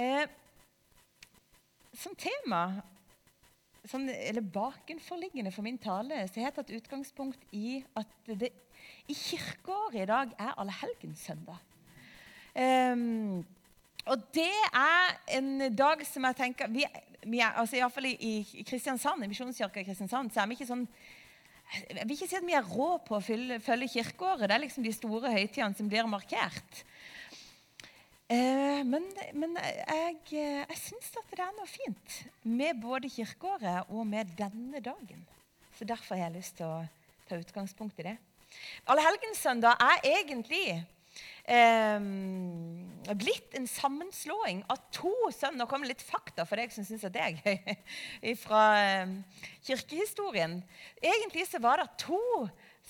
Eh, som tema, som, eller bakenforliggende for min tale, så har jeg tatt utgangspunkt i at det i kirkeåret i dag er allehelgenssøndag. Um, og det er en dag som jeg tenker vi, vi er, altså Iallfall i, Kristiansand, i Misjonskirka i Kristiansand så er vi ikke sånn jeg vil ikke si at vi er rå på å følge kirkeåret. Det er liksom de store høytidene som blir markert. Eh, men, men, jeg, jeg syns at det er noe fint med både kirkeåret og med denne dagen. Så Derfor har jeg lyst til å ta utgangspunkt i det. Allehelgenssøndag er egentlig eh, blitt en sammenslåing av to søndager. Nå kommer litt fakta for deg som syns det er gøy fra eh, kirkehistorien. Egentlig så var det to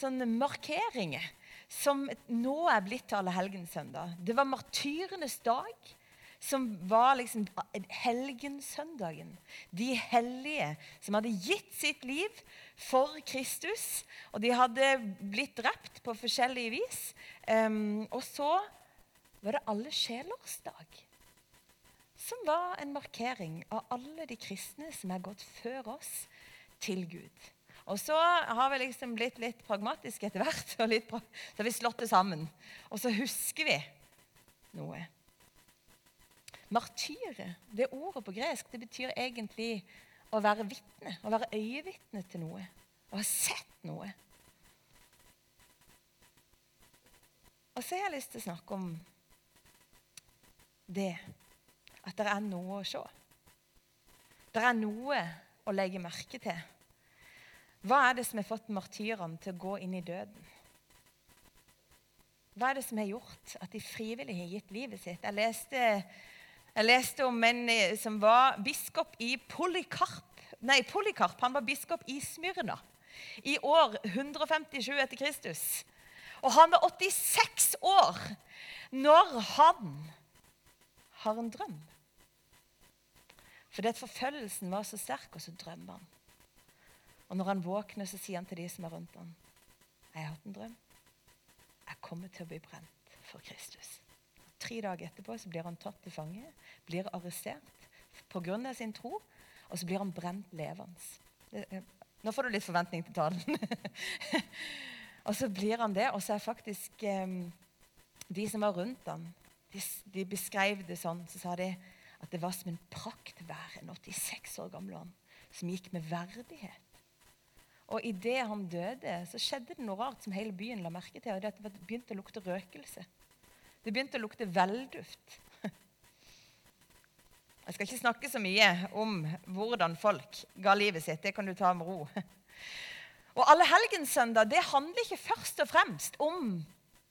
sånne markeringer som nå er blitt til Allehelgenssøndag. Det var martyrenes dag som var liksom helgensøndagen. De hellige som hadde gitt sitt liv for Kristus. Og de hadde blitt drept på forskjellige vis. Um, og så var det alle sjelers dag. Som var en markering av alle de kristne som er gått før oss til Gud. Og så har vi liksom blitt litt pragmatiske etter hvert, og litt, så har vi slått det sammen. Og så husker vi noe. Martyre, det ordet på gresk, det betyr egentlig å være vitne. Å være øyevitne til noe. Å ha sett noe. Og så har jeg lyst til å snakke om det at det er noe å se. Det er noe å legge merke til. Hva er det som har fått martyrene til å gå inn i døden? Hva er det som har gjort at de frivillig har gitt livet sitt? Jeg leste jeg leste om en eh, som var biskop i Polykarp. Nei, Polykarp han var biskop i Smyrna i år 157 etter Kristus. Og han var 86 år når han har en drøm. Fordi forfølgelsen var så sterk, og så drømmer han. Og når han våkner, så sier han til de som er rundt ham, 'Jeg har hatt en drøm. Jeg kommer til å bli brent for Kristus.' Tre dager etterpå så blir han tatt til fange, blir arrestert pga. sin tro, og så blir han brent levende. Nå får du litt forventning til talen. og så blir han det, og så er faktisk um, de som var rundt ham, de, de, beskrev det sånn. Så sa de at det var som en praktvære, en 86 år gammel mann, som gikk med verdighet. Og idet han døde, så skjedde det noe rart som hele byen la merke til. og det, begynte å lukte røkelse. Det begynte å lukte velduft. Jeg skal ikke snakke så mye om hvordan folk ga livet sitt. Det kan du ta med ro. Og Allehelgenssøndag det handler ikke først og fremst om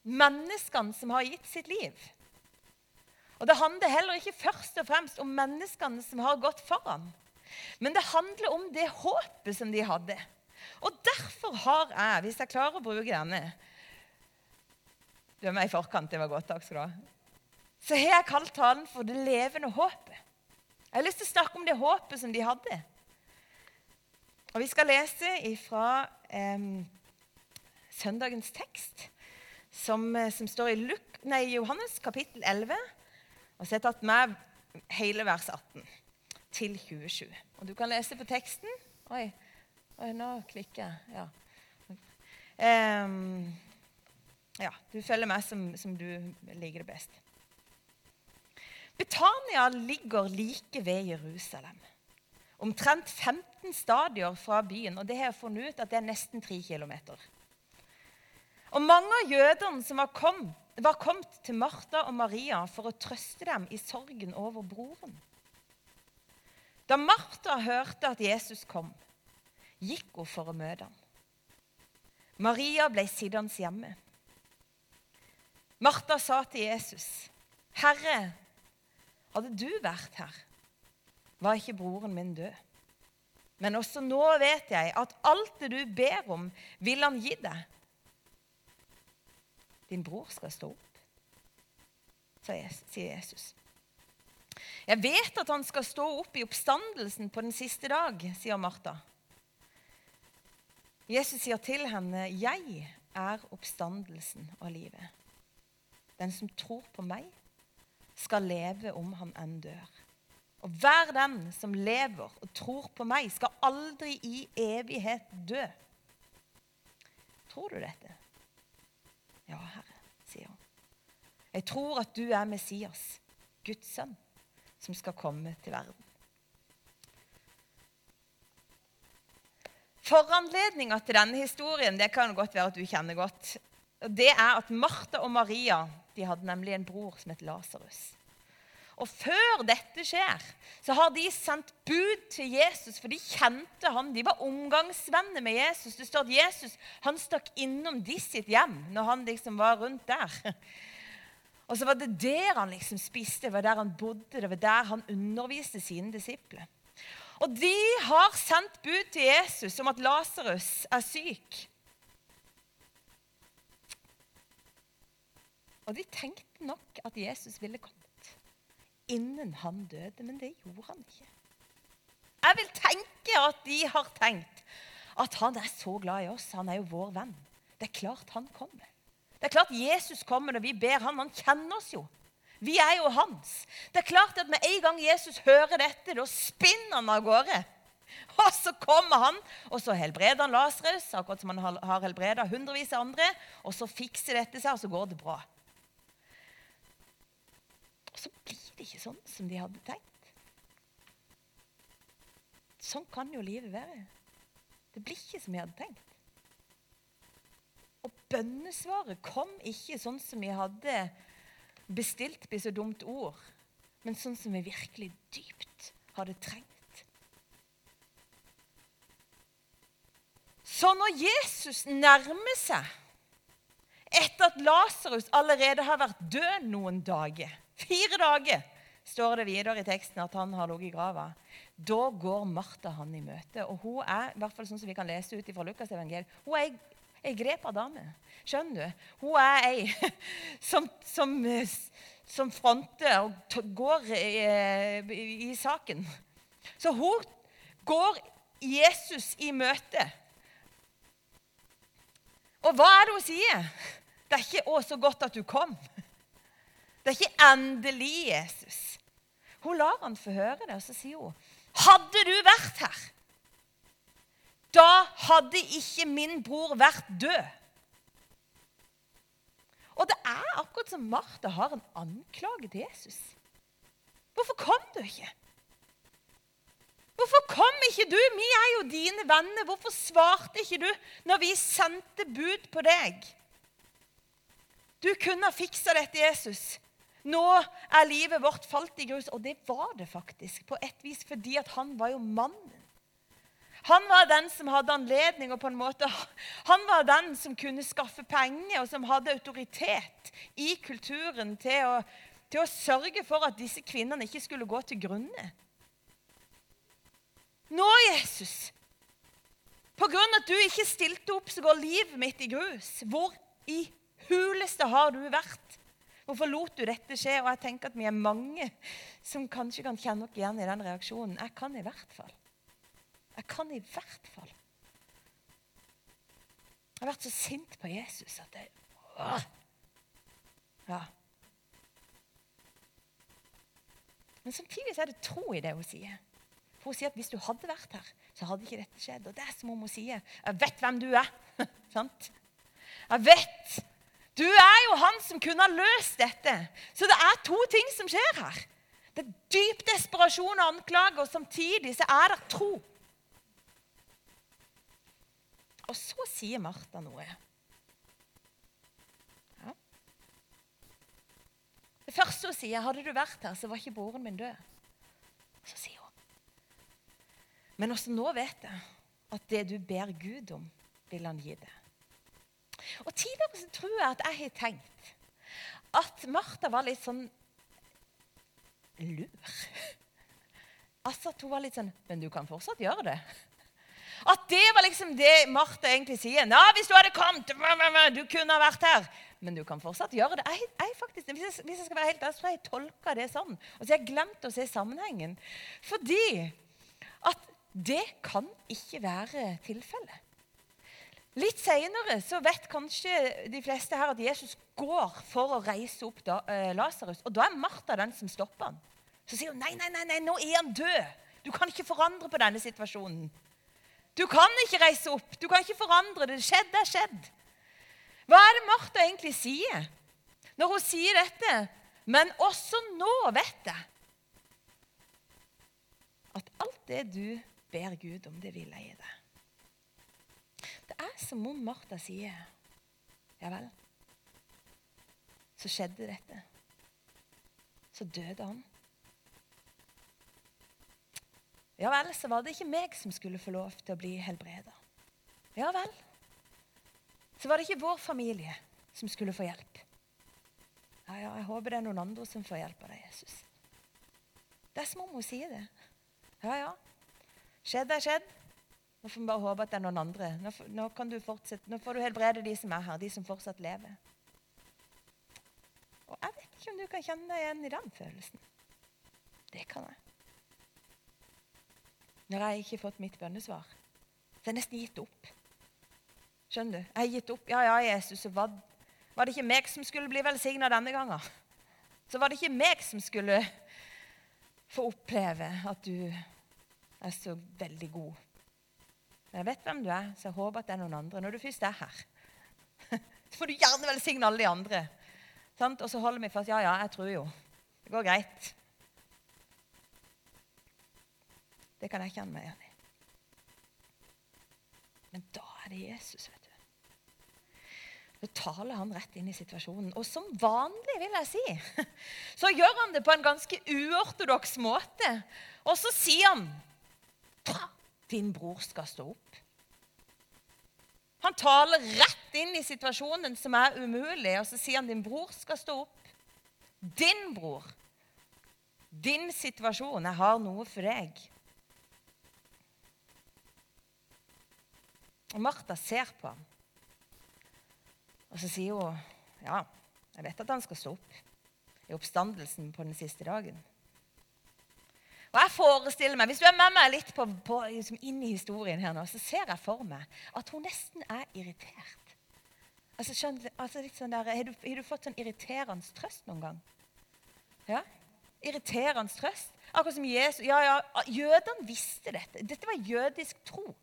menneskene som har gitt sitt liv. Og det handler heller ikke først og fremst om menneskene som har gått foran. Men det handler om det håpet som de hadde. Og derfor har jeg, hvis jeg klarer å bruke denne, du er med i forkant. Det var godt. Takk skal du ha. Så har jeg kalt talen for 'Det levende håpet'. Jeg har lyst til å snakke om det håpet som de hadde. Og Vi skal lese fra eh, søndagens tekst, som, eh, som står i Luk, nei, Johannes kapittel 11. Og så har jeg tatt med hele vers 18 til 27. Og Du kan lese på teksten. Oi, oi nå klikker jeg. Ja. Um, ja, du følger meg som, som du liker det best. Betania ligger like ved Jerusalem. Omtrent 15 stadier fra byen. og det har jeg funnet ut at det er nesten 3 km. Og mange av jødene som var kommet, var kommet til Martha og Maria for å trøste dem i sorgen over broren. Da Martha hørte at Jesus kom, gikk hun for å møte ham. Maria ble sittende hjemme. Martha sa til Jesus, 'Herre, hadde du vært her, var ikke broren min død.' 'Men også nå vet jeg at alt det du ber om, vil han gi deg.' 'Din bror skal stå opp', sier Jesus. 'Jeg vet at han skal stå opp i oppstandelsen på den siste dag', sier Martha. Jesus sier til henne, 'Jeg er oppstandelsen og livet.' Den som tror på meg, skal leve om han enn dør. Og hver den som lever og tror på meg, skal aldri i evighet dø. Tror du dette? Ja, Herre, sier hun. Jeg tror at du er Messias, Guds sønn, som skal komme til verden. Foranledninga til denne historien det kan godt være at du kjenner godt. Det er at Martha og Maria de hadde nemlig en bror som het Lasarus. Og før dette skjer, så har de sendt bud til Jesus, for de kjente han. De var omgangsvenner med Jesus. Det står at Jesus han stakk innom de sitt hjem når han liksom var rundt der. Og så var det der han liksom spiste, det var der han bodde, det var der han underviste sine disipler. Og de har sendt bud til Jesus om at Lasarus er syk. Og de tenkte nok at Jesus ville kommet innen han døde, men det gjorde han ikke. Jeg vil tenke at de har tenkt at han er så glad i oss. Han er jo vår venn. Det er klart han kommer. Det er klart Jesus kommer når vi ber han. Han kjenner oss jo. Vi er jo hans. Det er klart at med en gang Jesus hører dette, da spinner han av gårde. Og så kommer han, og så helbreder han Lasarus, akkurat som han har helbreda hundrevis av andre. Og så fikser dette seg, og så går det bra. Og så blir det ikke sånn som de hadde tenkt. Sånn kan jo livet være. Det blir ikke som vi hadde tenkt. Og bønnesvaret kom ikke sånn som vi hadde bestilt, blir så dumt ord, men sånn som vi virkelig dypt hadde trengt. Så når Jesus nærmer seg, etter at Lasarus allerede har vært død noen dager Fire dager står det videre i teksten at han har ligget i grava. Da går Martha han i møte. Og hun er i hvert fall sånn som vi kan lese ut fra Lukas evangel, hun er ei grepa dame. Skjønner du? Hun er ei som, som, som fronter og går i, i, i saken. Så hun går Jesus i møte. Og hva er det hun sier? Det er ikke 'Å, så godt at du kom'. Det er ikke endelig Jesus. Hun lar han få høre det, og så sier hun, 'Hadde du vært her, da hadde ikke min bror vært død.' Og det er akkurat som Martha har en anklage til Jesus. Hvorfor kom du ikke? Hvorfor kom ikke du? Vi er jo dine venner. Hvorfor svarte ikke du når vi sendte bud på deg? Du kunne ha fiksa dette, Jesus. Nå er livet vårt falt i grus. Og det var det faktisk, på et vis, fordi at han var jo mannen. Han var den som hadde anledning, og på en måte, han var den som kunne skaffe penger, og som hadde autoritet i kulturen til å, til å sørge for at disse kvinnene ikke skulle gå til grunne. Nå, Jesus, på grunn av at du ikke stilte opp, så går livet mitt i grus. Hvor i huleste har du vært? Hvorfor lot du dette skje? Og jeg tenker at vi er mange som kanskje kan kjenne oss igjen i den reaksjonen. Jeg kan i hvert fall. Jeg kan i hvert fall. Jeg har vært så sint på Jesus at jeg. Ja. Men samtidig så er det tro i det hun sier. For Hun sier at hvis du hadde vært her, så hadde ikke dette skjedd. Og det er som om hun sier Jeg vet hvem du er. Sant? Jeg vet du er jo han som kunne ha løst dette. Så det er to ting som skjer her. Det er dyp desperasjon og anklage, og samtidig så er det tro. Og så sier Martha noe. Ja. Det første hun sier, 'Hadde du vært her, så var ikke broren min død.' Så sier hun, 'Men også nå vet jeg at det du ber Gud om, vil han gi deg.' Og Tidligere så tror jeg at jeg har tenkt at Martha var litt sånn lur. Altså at hun var litt sånn Men du kan fortsatt gjøre det. At det var liksom det Martha egentlig sier. Ja, hvis du hadde kommet, du kunne ha vært her. Men du kan fortsatt gjøre det. Jeg, jeg faktisk, hvis, jeg, hvis jeg skal være helt ærlig, så har jeg tolka det sånn. Og så jeg glemt å se sammenhengen. Fordi at det kan ikke være tilfellet. Litt seinere vet kanskje de fleste her at Jesus går for å reise opp eh, Lasarus. Og da er Martha den som stopper han. Så sier hun nei, nei, nei, nei, nå er han død. Du kan ikke forandre på denne situasjonen. Du kan ikke reise opp. Du kan ikke forandre det. Det skjedde er skjedd. Hva er det Martha egentlig sier når hun sier dette? Men også nå vet jeg at alt det du ber Gud om, det vil jeg gi deg. Det er som om Martha sier Ja vel. Så skjedde dette. Så døde han. Ja vel, så var det ikke meg som skulle få lov til å bli helbreda. Ja vel. Så var det ikke vår familie som skulle få hjelp. Ja, ja, jeg håper det er noen andre som får hjelp av deg, Jesus. Det er som om hun sier det. Ja, ja. Skjedd er skjedd. Nå får vi bare håpe at det er noen andre. Nå, nå, nå får du helbrede de som er her, de som fortsatt lever. Og Jeg vet ikke om du kan kjenne deg igjen i den følelsen. Det kan jeg. Når jeg ikke har fått mitt bønnesvar, så har jeg nesten gitt opp. Skjønner du? Jeg har gitt opp. Ja, ja, Jesus, så var, var det ikke meg som skulle bli velsigna denne gangen. Så var det ikke meg som skulle få oppleve at du er så veldig god Men jeg vet hvem du er, så jeg håper at det er noen andre. Når du først er her, så får du gjerne velsigne alle de andre. Og så holder vi fast. Ja, ja, jeg tror jo. Det går greit. Det kan jeg kjenne meg igjen i. Men da er det Jesus, vet du. Nå taler han rett inn i situasjonen. Og som vanlig, vil jeg si, så gjør han det på en ganske uortodoks måte. Og så sier han din bror skal stå opp. Han taler rett inn i situasjonen som er umulig, og så sier han din bror skal stå opp. Din bror. Din situasjon. Jeg har noe for deg. Og Martha ser på ham. Og så sier hun, 'Ja, jeg vet at han skal stå opp i oppstandelsen på den siste dagen.' Og jeg forestiller meg, Hvis du er med meg litt på, på, liksom inn i historien her nå, så ser jeg for meg at hun nesten er irritert. Altså, skjønner, altså litt sånn der, har, du, har du fått sånn irriterende trøst noen gang? Ja? Irriterende trøst? Akkurat som Jesus. Ja, ja, Jødene visste dette. Dette var jødisk tro.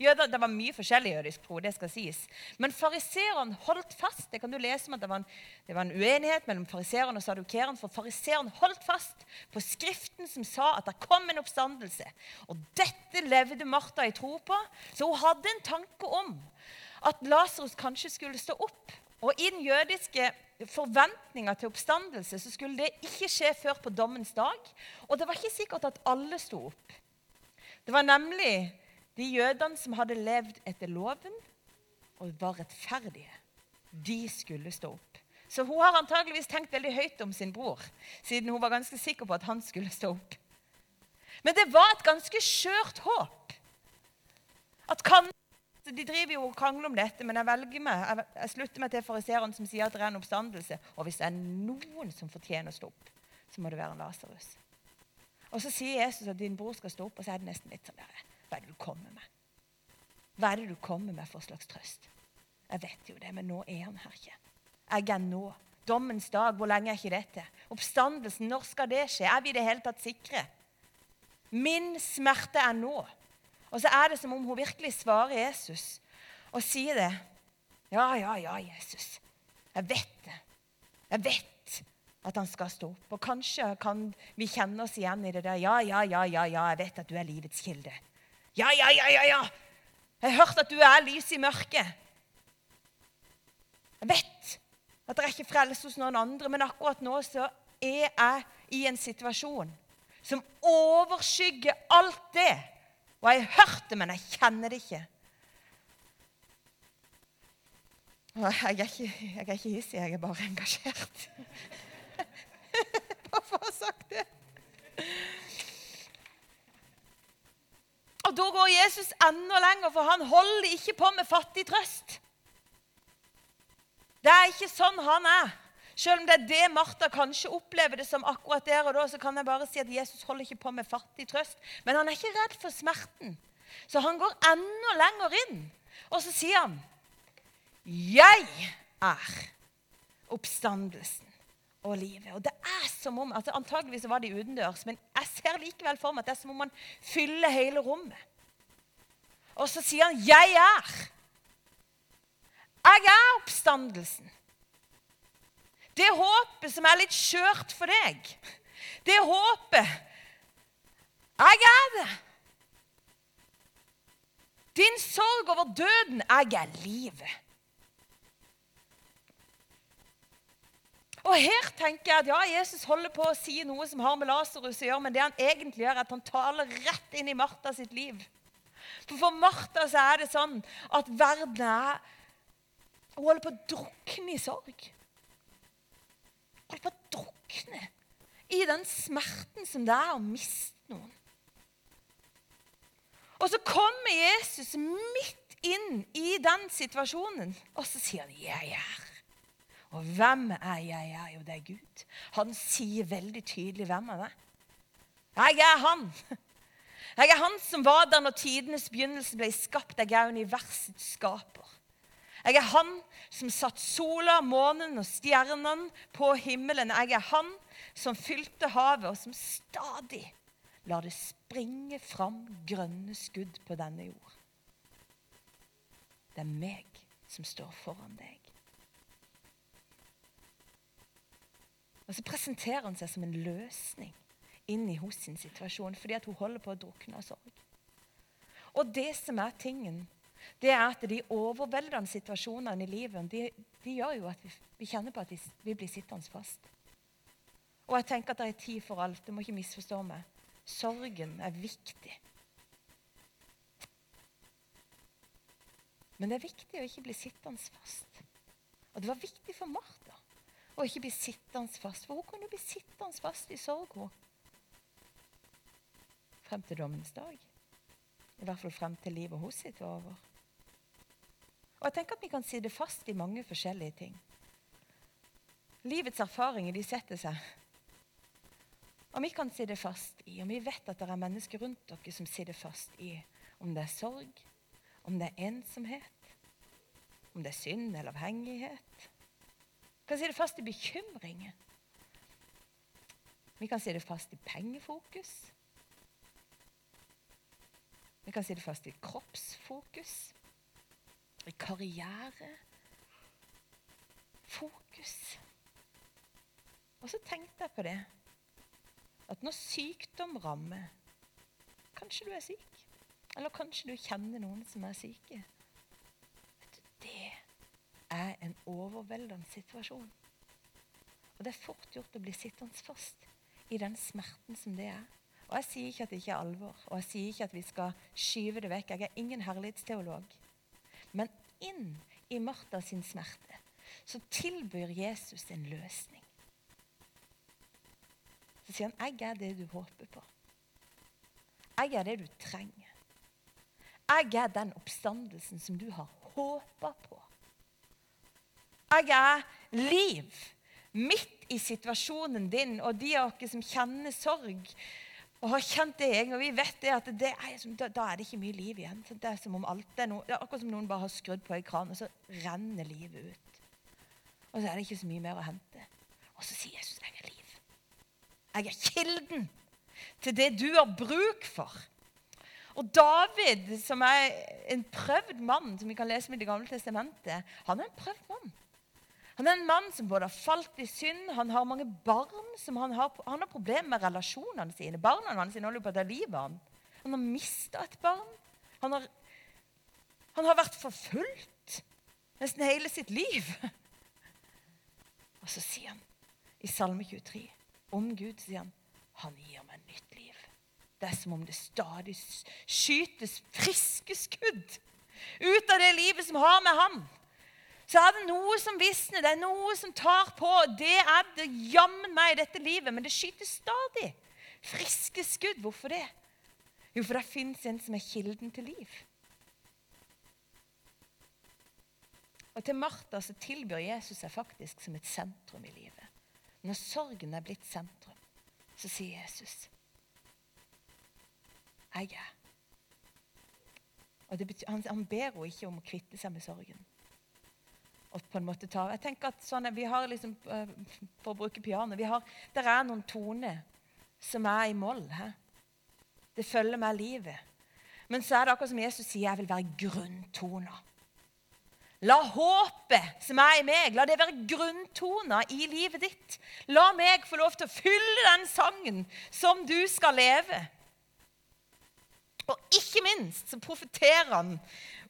Jøder, det var mye forskjellig jødisk tro, det skal sies. Men fariseeren holdt fast. Det kan du lese om at det var en, det var en uenighet mellom fariseeren og sadukeren. For fariseeren holdt fast på Skriften som sa at det kom en oppstandelse. Og dette levde Martha i tro på. Så hun hadde en tanke om at Lasarus kanskje skulle stå opp. Og i den jødiske forventninga til oppstandelse så skulle det ikke skje før på dommens dag. Og det var ikke sikkert at alle sto opp. Det var nemlig de jødene som hadde levd etter loven og var rettferdige, de skulle stå opp. Så hun har antageligvis tenkt veldig høyt om sin bror, siden hun var ganske sikker på at han skulle stå opp. Men det var et ganske skjørt håp. At kan, De driver jo og krangler om dette, men jeg velger meg, jeg, jeg slutter meg til fariseeren som sier at det er en oppstandelse. Og hvis det er noen som fortjener å stå opp, så må det være en Lasarus. Og så sier Jesus at din bror skal stå opp, og så er det nesten litt sånn der, hva er det du kommer med? Hva er det du kommer med for slags trøst? Jeg vet jo det, men nå er han her ikke. Jeg er nå. Dommens dag, hvor lenge er ikke dette? Oppstandelsen, når skal det skje? Er vi i det hele tatt sikre? Min smerte er nå. Og så er det som om hun virkelig svarer Jesus og sier det. Ja, ja, ja, Jesus. Jeg vet det. Jeg vet at han skal stå opp. Og kanskje kan vi kjenne oss igjen i det der. Ja, ja, ja, ja, ja, jeg vet at du er livets kilde. Ja, ja, ja, ja, ja. Jeg har hørt at du er lys i mørket. Jeg vet at det er ikke frelse hos noen andre, men akkurat nå så er jeg i en situasjon som overskygger alt det. Og jeg har hørt det, men jeg kjenner det ikke. Jeg er ikke, jeg er ikke hissig, jeg er bare engasjert. Bare for å ha sagt det. Og da går Jesus enda lenger, for han holder ikke på med fattig trøst. Det er ikke sånn han er. Selv om det er det Martha kanskje opplever det som akkurat der og da, så kan jeg bare si at Jesus holder ikke på med fattig trøst. Men han er ikke redd for smerten. Så han går enda lenger inn. Og så sier han, 'Jeg er oppstandelsen og livet'. Og det er som om, altså Antageligvis var de utendørs, men jeg ser likevel for meg at det er som om man fyller hele rommet. Og så sier han 'Jeg er'. Jeg er oppstandelsen. Det håpet som er litt skjørt for deg, det håpet Jeg er det. Din sorg over døden, jeg er livet. Og Her tenker jeg at ja, Jesus holder på å si noe som har med Lasarus å gjøre, men det han egentlig gjør, er at han taler rett inn i Martha sitt liv. For for Martha så er det sånn at verden er Hun holder på å drukne i sorg. Hun holder på å drukne i den smerten som det er å miste noen. Og så kommer Jesus midt inn i den situasjonen, og så sier han 'Jeg er'. Og hvem er jeg? er? Jo, det er Gud. Han sier veldig tydelig hvem han er. Jeg er han. Jeg er han som var der når tidenes begynnelse ble skapt. Jeg er universets skaper. Jeg er han som satt sola, månen og stjernene på himmelen. Jeg er han som fylte havet, og som stadig lar det springe fram grønne skudd på denne jord. Det er meg som står foran deg. Og så presenterer han seg som en løsning inni hos sin situasjon, fordi at hun holder på å drukne av sorg. Og det som er tingen, det er at de overveldende situasjonene i livet de, de gjør jo at vi, vi, kjenner på at vi, vi blir sittende fast. Og jeg tenker at det er tid for alt. Du må ikke misforstå meg. Sorgen er viktig. Men det er viktig å ikke bli sittende fast. Og det var viktig for Martha og ikke bli sittende fast. For hun kunne bli sittende fast i sorg hun. frem til dommens dag. I hvert fall frem til livet hos sitt var over. Og jeg tenker at Vi kan sitte fast i mange forskjellige ting. Livets erfaringer de setter seg. Og vi kan sitte fast i, og vi vet at det er mennesker rundt dere som sitter fast i om det er sorg, om det er ensomhet, om det er synd eller avhengighet, vi kan si det fast i bekymringer. Vi kan si det fast i pengefokus. Vi kan si det fast i kroppsfokus, i karrierefokus. Og så tenkte jeg på det at når sykdom rammer Kanskje du er syk, eller kanskje du kjenner noen som er syke. Er en overveldende situasjon. Og det er fort gjort å bli sittende fast i den smerten som det er. Og Jeg sier ikke at det ikke er alvor, og jeg sier ikke at vi skal skyve det vekk. Jeg er ingen herlighetsteolog. Men inn i Martha sin smerte så tilbyr Jesus en løsning. Så sier han, 'Jeg er det du håper på. Jeg er det du trenger. Jeg er den oppstandelsen som du har håpa på.' Jeg er liv midt i situasjonen din. Og de av dere som kjenner sorg og har kjent det og vi vet det at det er, da, er det ikke mye liv igjen. Det er som om alt er noe, det er akkurat som noen bare har skrudd på en kran, og så renner livet ut. Og så er det ikke så mye mer å hente. Og så sier Jesus jeg er liv. Jeg er kilden til det du har bruk for. Og David, som er en prøvd mann, som vi kan lese med Det gamle testamentet, han er en prøvd mann. Han er en mann som både har falt i synd, han har mange barn som han har, han har problemer med relasjonene sine. Barna hans holder på å ta livet av ham. Han har mista et barn. Han har, han har vært forfulgt nesten hele sitt liv. Og så sier han i Salme 23 om Gud sier han, han gir meg nytt liv. Det er som om det stadig skytes friske skudd ut av det livet som har med ham så er det noe som visner, det er noe som tar på. Det er det jammen meg i dette livet, men det skyter stadig friske skudd. Hvorfor det? Jo, for det fins en som er kilden til liv. Og til Martha så tilbyr Jesus seg faktisk som et sentrum i livet. Når sorgen er blitt sentrum, så sier Jesus Jeg er. Og betyr, han, han ber henne ikke om å kvitte seg med sorgen. Å på en måte ta. Jeg tenker at sånn, vi har liksom, eh, For å bruke piano vi har, Der er noen toner som er i moll. He? Det følger med livet. Men så er det akkurat som Jesus sier, jeg vil være grunntoner. La håpet som er i meg, la det være grunntoner i livet ditt. La meg få lov til å fylle den sangen som du skal leve. Og ikke minst så profeterer han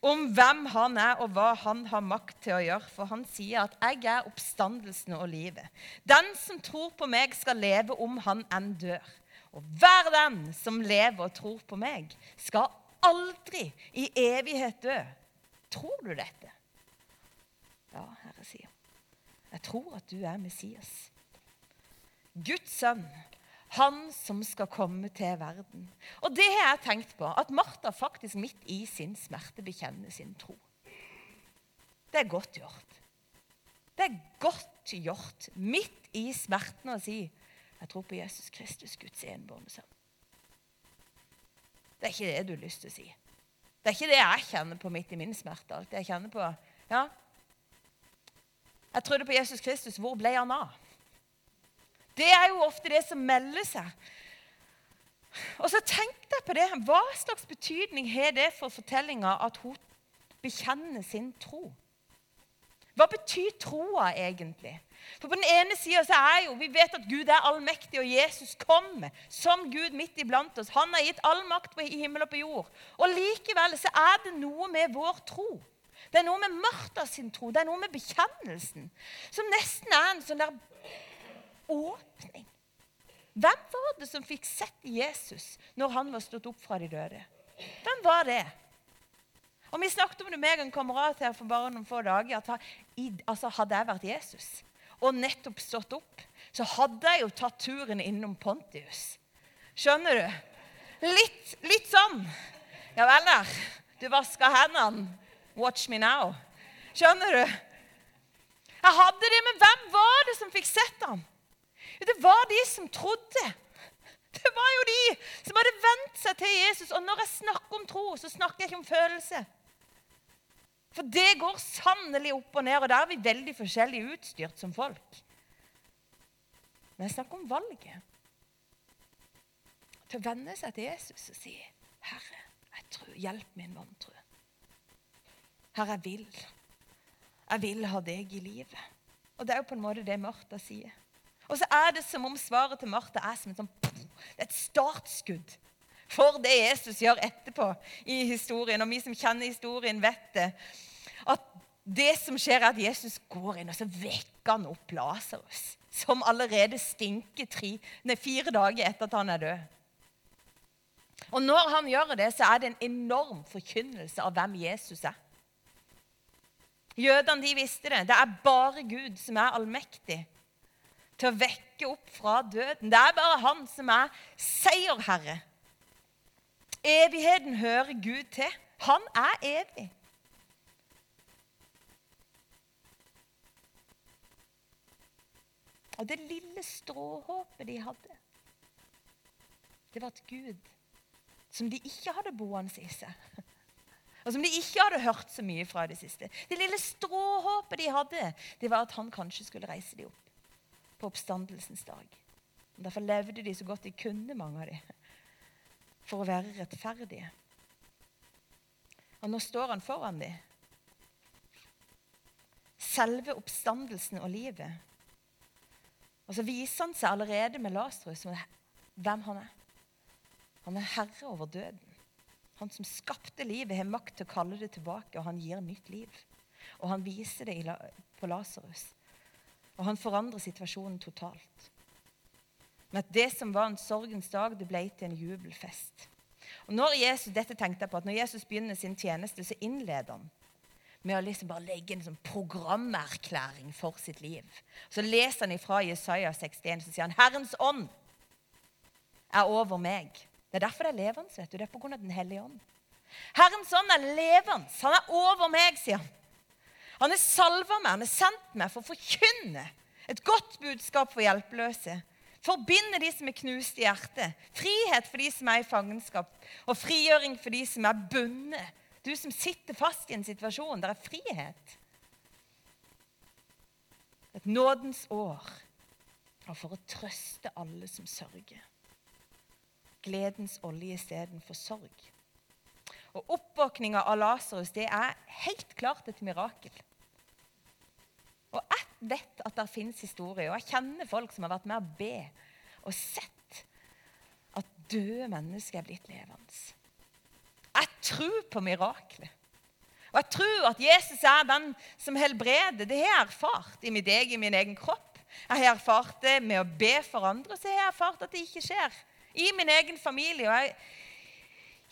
om hvem han er, og hva han har makt til å gjøre. For han sier at 'jeg er oppstandelsen og livet'. Den som tror på meg, skal leve om han enn dør. Og hver den som lever og tror på meg, skal aldri i evighet dø. Tror du dette? Ja, Herre sier. Jeg tror at du er Messias. Guds sønn, han som skal komme til verden. Og det har jeg tenkt på, at Martha faktisk midt i sin smerte bekjenner sin tro. Det er godt gjort. Det er godt gjort midt i smerten å si jeg tror på Jesus Kristus, Guds enbårne sønn. Det er ikke det du har lyst til å si. Det er ikke det jeg kjenner på midt i min smerte. Alt jeg kjenner på, ja, Jeg trodde på Jesus Kristus. Hvor ble han av? Det er jo ofte det som melder seg. Og så tenk deg på det. Hva slags betydning har det for fortellinga at hun bekjenner sin tro? Hva betyr troa egentlig? For På den ene sida er jo vi vet at Gud er allmektig, og Jesus kommer som Gud midt iblant oss. Han har gitt all makt i himmel og på jord. Og Likevel så er det noe med vår tro. Det er noe med Martha sin tro, det er noe med bekjennelsen, som nesten er en sånn der åpning. Hvem var det som fikk sett Jesus når han var stått opp fra de døde? Hvem var det? Og Vi snakket om det med en kamerat her for bare noen få dager. at altså, Hadde jeg vært Jesus og nettopp stått opp, så hadde jeg jo tatt turen innom Pontius. Skjønner du? Litt, litt sånn. Ja vel, der. Du vasker hendene. Watch me now. Skjønner du? Jeg hadde det, men hvem var det som fikk sett ham? Det var de som trodde. Det var jo de som hadde vent seg til Jesus. Og når jeg snakker om tro, så snakker jeg ikke om følelse. For det går sannelig opp og ned, og der er vi veldig forskjellig utstyrt som folk. Men jeg snakker om valget. Til å venne seg til Jesus og si, 'Herre, jeg tror, hjelp min vantro.' Herre, jeg vil. Jeg vil ha deg i livet. Og det er jo på en måte det Martha sier. Og så er det som om svaret til Martha er som et, sånn, et startskudd for det Jesus gjør etterpå i historien. Og vi som kjenner historien, vet det. At det som skjer, er at Jesus går inn og så vekker han opp Lasarus. Som allerede stinker tre, nei, fire dager etter at han er død. Og når han gjør det, så er det en enorm forkynnelse av hvem Jesus er. Jødene de visste det. Det er bare Gud som er allmektig til å vekke opp fra døden. Det er bare han som er seierherre. Evigheten hører Gud til. Han er evig. Og det lille stråhåpet de hadde, det var at Gud, som de ikke hadde boende i seg, og som de ikke hadde hørt så mye fra i det siste Det lille stråhåpet de hadde, det var at han kanskje skulle reise dem opp på oppstandelsens dag. Derfor levde de så godt de kunne, mange av dem for å være rettferdige. Og nå står han foran dem. Selve oppstandelsen og livet. Og så viser han seg allerede med Lasarus hvem han er. Han er herre over døden. Han som skapte livet, har makt til å kalle det tilbake, og han gir nytt liv. Og han viser det på Lasarus. Og han forandrer situasjonen totalt. Men at det som var en sorgens dag, det ble til en jubelfest. Og når Jesus, dette tenkte jeg på, at når Jesus begynner sin tjeneste, så innleder han med å liksom bare legge en sånn programerklæring for sitt liv. Så leser han ifra Jesaja 61, så sier han, 'Herrens ånd er over meg'. Det er derfor det er levende. vet du. Det er pga. Den hellige ånd. Herrens ånd er levende. Han er over meg, sier han. Han er salva meg, han er sendt meg for å forkynne et godt budskap for hjelpeløse. Forbinde de som er knust i hjertet. Frihet for de som er i fangenskap. Og frigjøring for de som er bundet. Du som sitter fast i en situasjon. Der er frihet. Et nådens år. For å trøste alle som sørger. Gledens olje istedenfor sorg. Og Oppvåkninga av Lasarus er helt klart et mirakel. Og jeg vet at det finnes historier, og jeg kjenner folk som har vært med å be og sett at døde mennesker er blitt levende. Jeg tror på miraklet. Og jeg tror at Jesus er den som helbreder. Det har jeg erfart i mitt eget, min egen kropp. Jeg har erfart det med å be for andre, og så har jeg erfart at det ikke skjer. I min egen familie. Og jeg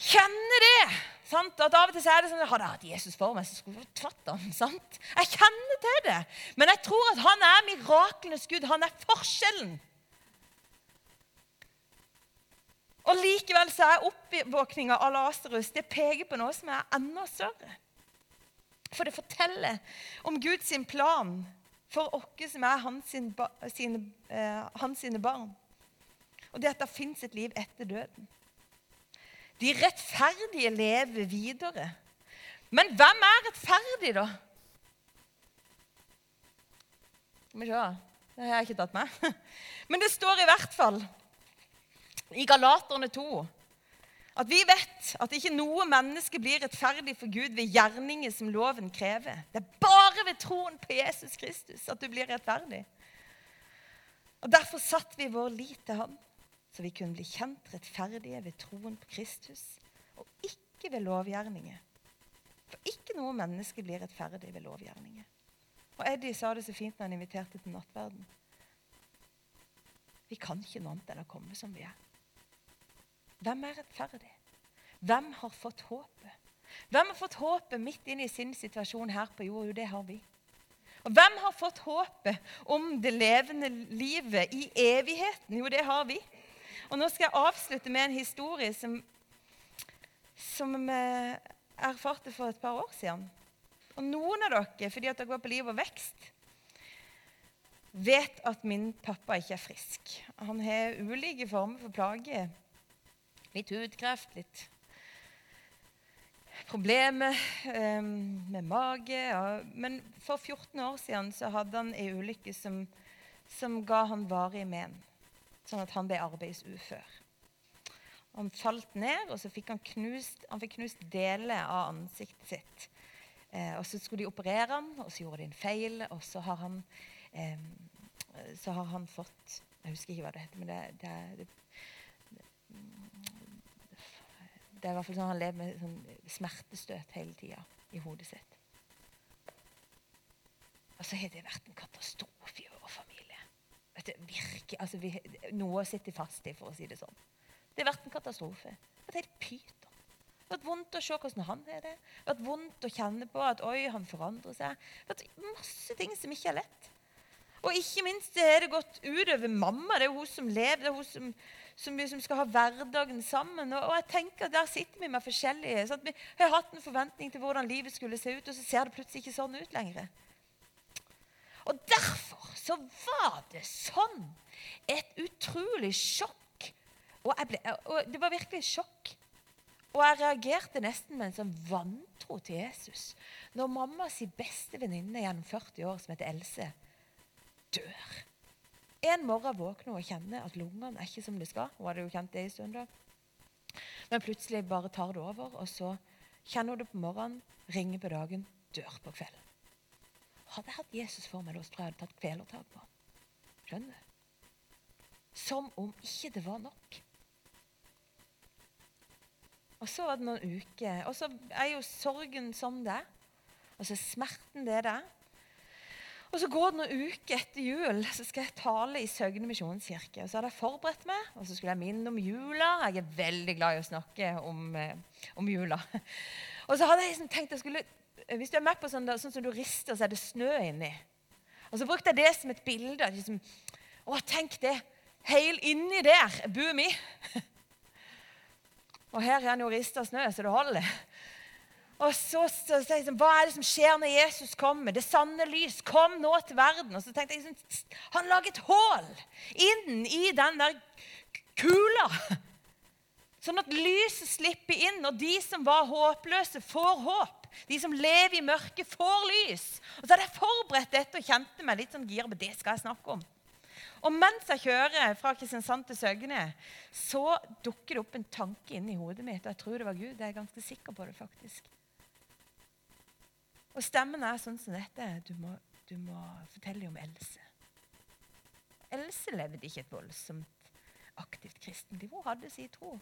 kjenner det. Sant? At Av og til er det sånn Hadde jeg hatt Jesus for meg, så skulle jeg tatt ham. Sant? Jeg kjenner til det. Men jeg tror at han er miraklenes Gud. Han er forskjellen. Og Likevel så er oppvåkninga av Lasarus det peker på noe som er enda større. For det forteller om Guds plan for oss som er hans, sine, eh, hans sine barn. Og det at det fins et liv etter døden. De rettferdige lever videre. Men hvem er rettferdig, da? Skal vi se Det har jeg ikke tatt med. Men det står i hvert fall i Galaterne 2 at vi vet at ikke noe menneske blir rettferdig for Gud ved gjerninger som loven krever. Det er bare ved troen på Jesus Kristus at du blir rettferdig. Og Derfor satte vi vår lit til ham, så vi kunne bli kjent rettferdige ved troen på Kristus, og ikke ved lovgjerninger. For ikke noe menneske blir rettferdig ved lovgjerninger. Og Eddie sa det så fint når han inviterte til nattverden. Vi kan ikke noe annet enn å komme som vi er. Hvem er rettferdig? Hvem har fått håpet? Hvem har fått håpet midt inn i sin situasjon her på jord? Jo, det har vi. Og hvem har fått håpet om det levende livet i evigheten? Jo, det har vi. Og nå skal jeg avslutte med en historie som, som jeg erfarte for et par år siden. Og noen av dere, fordi at dere går på Liv og Vekst, vet at min pappa ikke er frisk. Han har ulike former for plager Litt hudkreft, litt problemer eh, med mage. Ja. Men for 14 år siden så hadde han ei ulykke som, som, ga han varige men. Sånn at han ble arbeidsufør. Han falt ned, og så fikk han knust, han fikk knust deler av ansiktet sitt. Eh, og Så skulle de operere han, og så gjorde de en feil. Og så har han, eh, så har han fått Jeg husker ikke hva det heter, men det, det, det det er i hvert fall sånn Han lever med sånn smertestøt hele tida i hodet sitt. Og så har det vært en katastrofe. Det virker, altså vi, noe sitter fast i, for å si det sånn. Det har vært en katastrofe. Det vært helt pyton. Det har vært vondt å se hvordan han har det. Det har vondt å kjenne på at oi, han forandrer seg. Det har vært masse ting som ikke er lett. Og ikke minst har det gått utover mamma. Det er hun som lever. det er hun som som liksom skal ha hverdagen sammen. Og, og jeg tenker at Der sitter vi med forskjellige. Sant? Vi har hatt en forventning til hvordan livet skulle se ut, og så ser det plutselig ikke sånn ut lenger. Og derfor så var det sånn et utrolig sjokk. Og, ble, og Det var virkelig sjokk. Og jeg reagerte nesten med en sånn vantro til Jesus når mammas beste venninne gjennom 40 år, som heter Else, dør. En morgen våkner hun og kjenner at lungene er ikke som de skal. Hun hadde jo kjent det en stund da. Men plutselig bare tar det over, og så kjenner hun det på morgenen, ringer på dagen, dør på kvelden. Hadde jeg hatt Jesus for meg da, tror jeg hadde tatt kvelertak på. Skjønner du? Som om ikke det var nok. Og så var det noen uker, og så er jo sorgen som det. Og så er smerten det det. Og Så går det noen uker etter jul, så skal jeg tale i Søgne misjonskirke. Og Så hadde jeg forberedt meg, og så skulle jeg minne om jula. Jeg er veldig glad i å snakke om, eh, om jula. Og så hadde jeg liksom tenkt jeg skulle, Hvis du er med på sånn, sånn som du rister, så er det snø inni. Og så brukte jeg det som et bilde. Liksom, å, tenk det! Heil inni der bor vi. Og her er han jo rista snø, så det holder. Og så, så jeg sånn, Hva er det som skjer når Jesus kommer? Det sanne lys kom nå til verden. Og så tenkte jeg sånn, Han lager et hull inn i den der kula. Sånn at lyset slipper inn, og de som var håpløse, får håp. De som lever i mørket, får lys. Og så hadde jeg forberedt dette og kjente meg litt sånn gira på det skal jeg snakke om. Og mens jeg kjører fra Kristiansand til Søgne, så dukker det opp en tanke inni hodet mitt. Og jeg tror det var Gud. Jeg er ganske sikker på det, faktisk. Og stemmen er sånn som dette. Du må, du må fortelle om Else. Else levde ikke et voldsomt aktivt kristenliv. Hun hadde sin tro.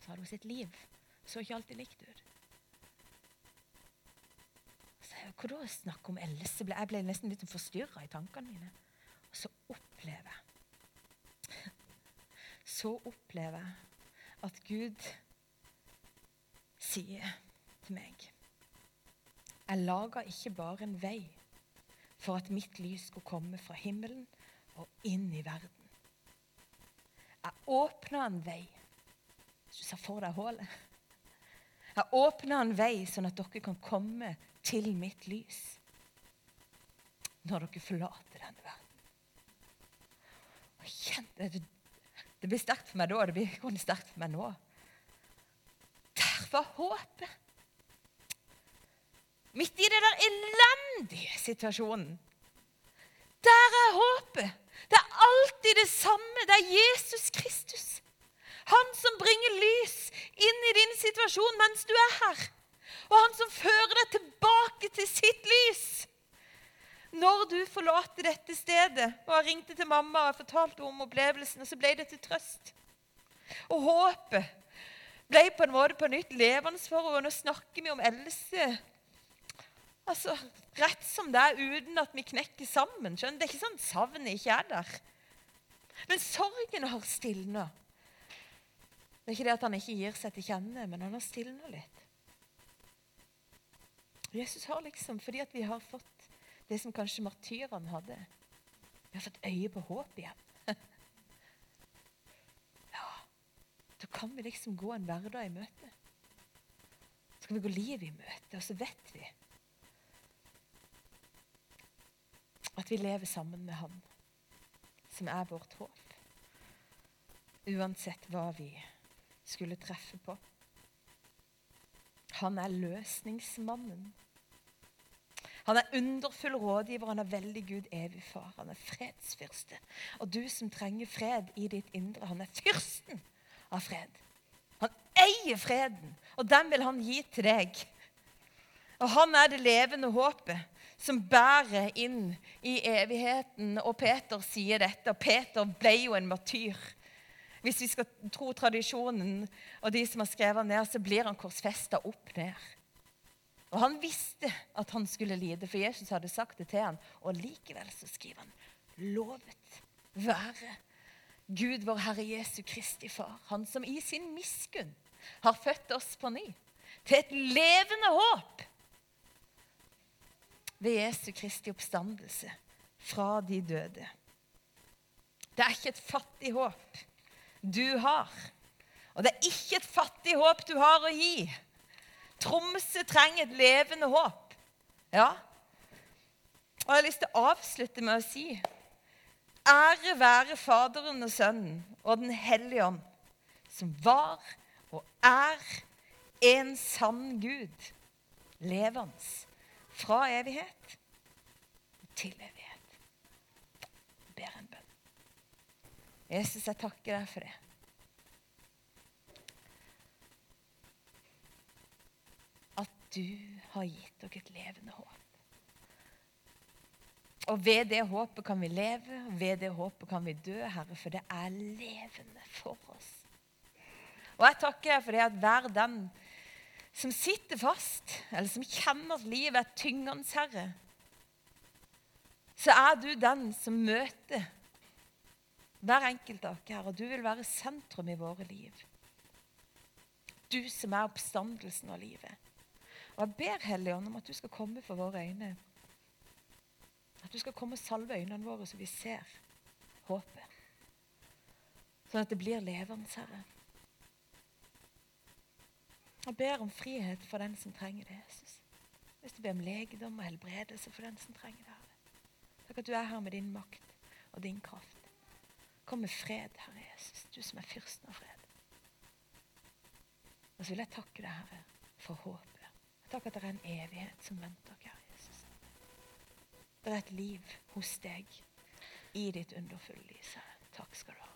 Så hadde hun sitt liv. Så ikke alltid likt ut. Så jeg, Hva da snakk om Else? Jeg ble nesten litt forstyrra i tankene mine. Og så opplever jeg Så opplever jeg at Gud sier til meg Jeg laga ikke bare en vei for at mitt lys skulle komme fra himmelen og inn i verden. Jeg åpna en vei. Hvis du ser for deg hullet. Jeg åpna en vei sånn at dere kan komme til mitt lys når dere forlater denne verden. Kjente, det, det blir sterkt for meg da, og det blir sterkt for meg nå. Der var håpet. Midt i det der elendige situasjonen. Der er håpet. Det er alltid det samme. Det er Jesus Kristus. Han som bringer lys inn i din situasjon mens du er her. Og han som fører deg tilbake til sitt lys. Når du forlater dette stedet Og jeg ringte til mamma og fortalte om opplevelsen, så ble det til trøst. Og håpet ble på en måte på nytt levende for henne. Nå snakker vi om Else Altså, Rett som det er, uten at vi knekker sammen. Skjønner? Det er ikke sånn savnet ikke er der. Men sorgen har stilna. Det er ikke det at han ikke gir seg til kjenne, men han har stilna litt. Jesus har liksom, fordi at vi har fått det som kanskje martyrene hadde Vi har fått øye på håp igjen. Ja, da kan vi liksom gå en hverdag i møte. Så kan vi gå livet i møte, og så vet vi At vi lever sammen med Han, som er vårt håp. Uansett hva vi skulle treffe på. Han er løsningsmannen. Han er underfull rådgiver, han er veldig Gud, evig far. Han er fredsfyrste. Og du som trenger fred i ditt indre, han er fyrsten av fred. Han eier freden, og den vil han gi til deg. Og han er det levende håpet som bærer inn i evigheten. Og Peter sier dette, og Peter ble jo en martyr. Hvis vi skal tro tradisjonen og de som har skrevet ned, så blir han korsfesta opp ned. Og Han visste at han skulle lide, for Jesus hadde sagt det til ham. Og likevel så skriver han lovet være Gud, vår Herre Jesu Kristi Far, Han som i sin miskunn har født oss på ny, til et levende håp ved Jesu Kristi oppstandelse fra de døde. Det er ikke et fattig håp du har. Og det er ikke et fattig håp du har å gi. Tromsø trenger et levende håp. Ja. Og jeg har lyst til å avslutte med å si Ære være Faderen og Sønnen og Den hellige ånd, som var og er en sann Gud, levende fra evighet til evighet. Jeg ber en bønn. Jesus, jeg takker deg for det. At du har gitt dere et levende håp. Og ved det håpet kan vi leve, og ved det håpet kan vi dø, Herre, for det er levende for oss. Og jeg takker deg for det at hver den som sitter fast, eller som kjenner at livet er tyngende, Herre, så er du den som møter hver enkelt av oss, her, Og du vil være sentrum i våre liv. Du som er oppstandelsen av livet. Og jeg ber Helligånd om at du skal komme for våre øyne. At du skal komme og salve øynene våre så vi ser håpet. Sånn at det blir levende, Herre. Jeg ber om frihet for den som trenger det, Jesus. Hvis du ber om legedom og helbredelse for den som trenger det. Herre. Takk at du er her med din makt og din kraft. Kom med fred, Herre Jesus, du som er fyrsten av fred. Og så vil jeg takke deg, Herre, for håpet. Takk at det er en evighet som venter, kjære Jesus. Det er et liv hos deg i ditt underfulle lys. Takk skal du ha.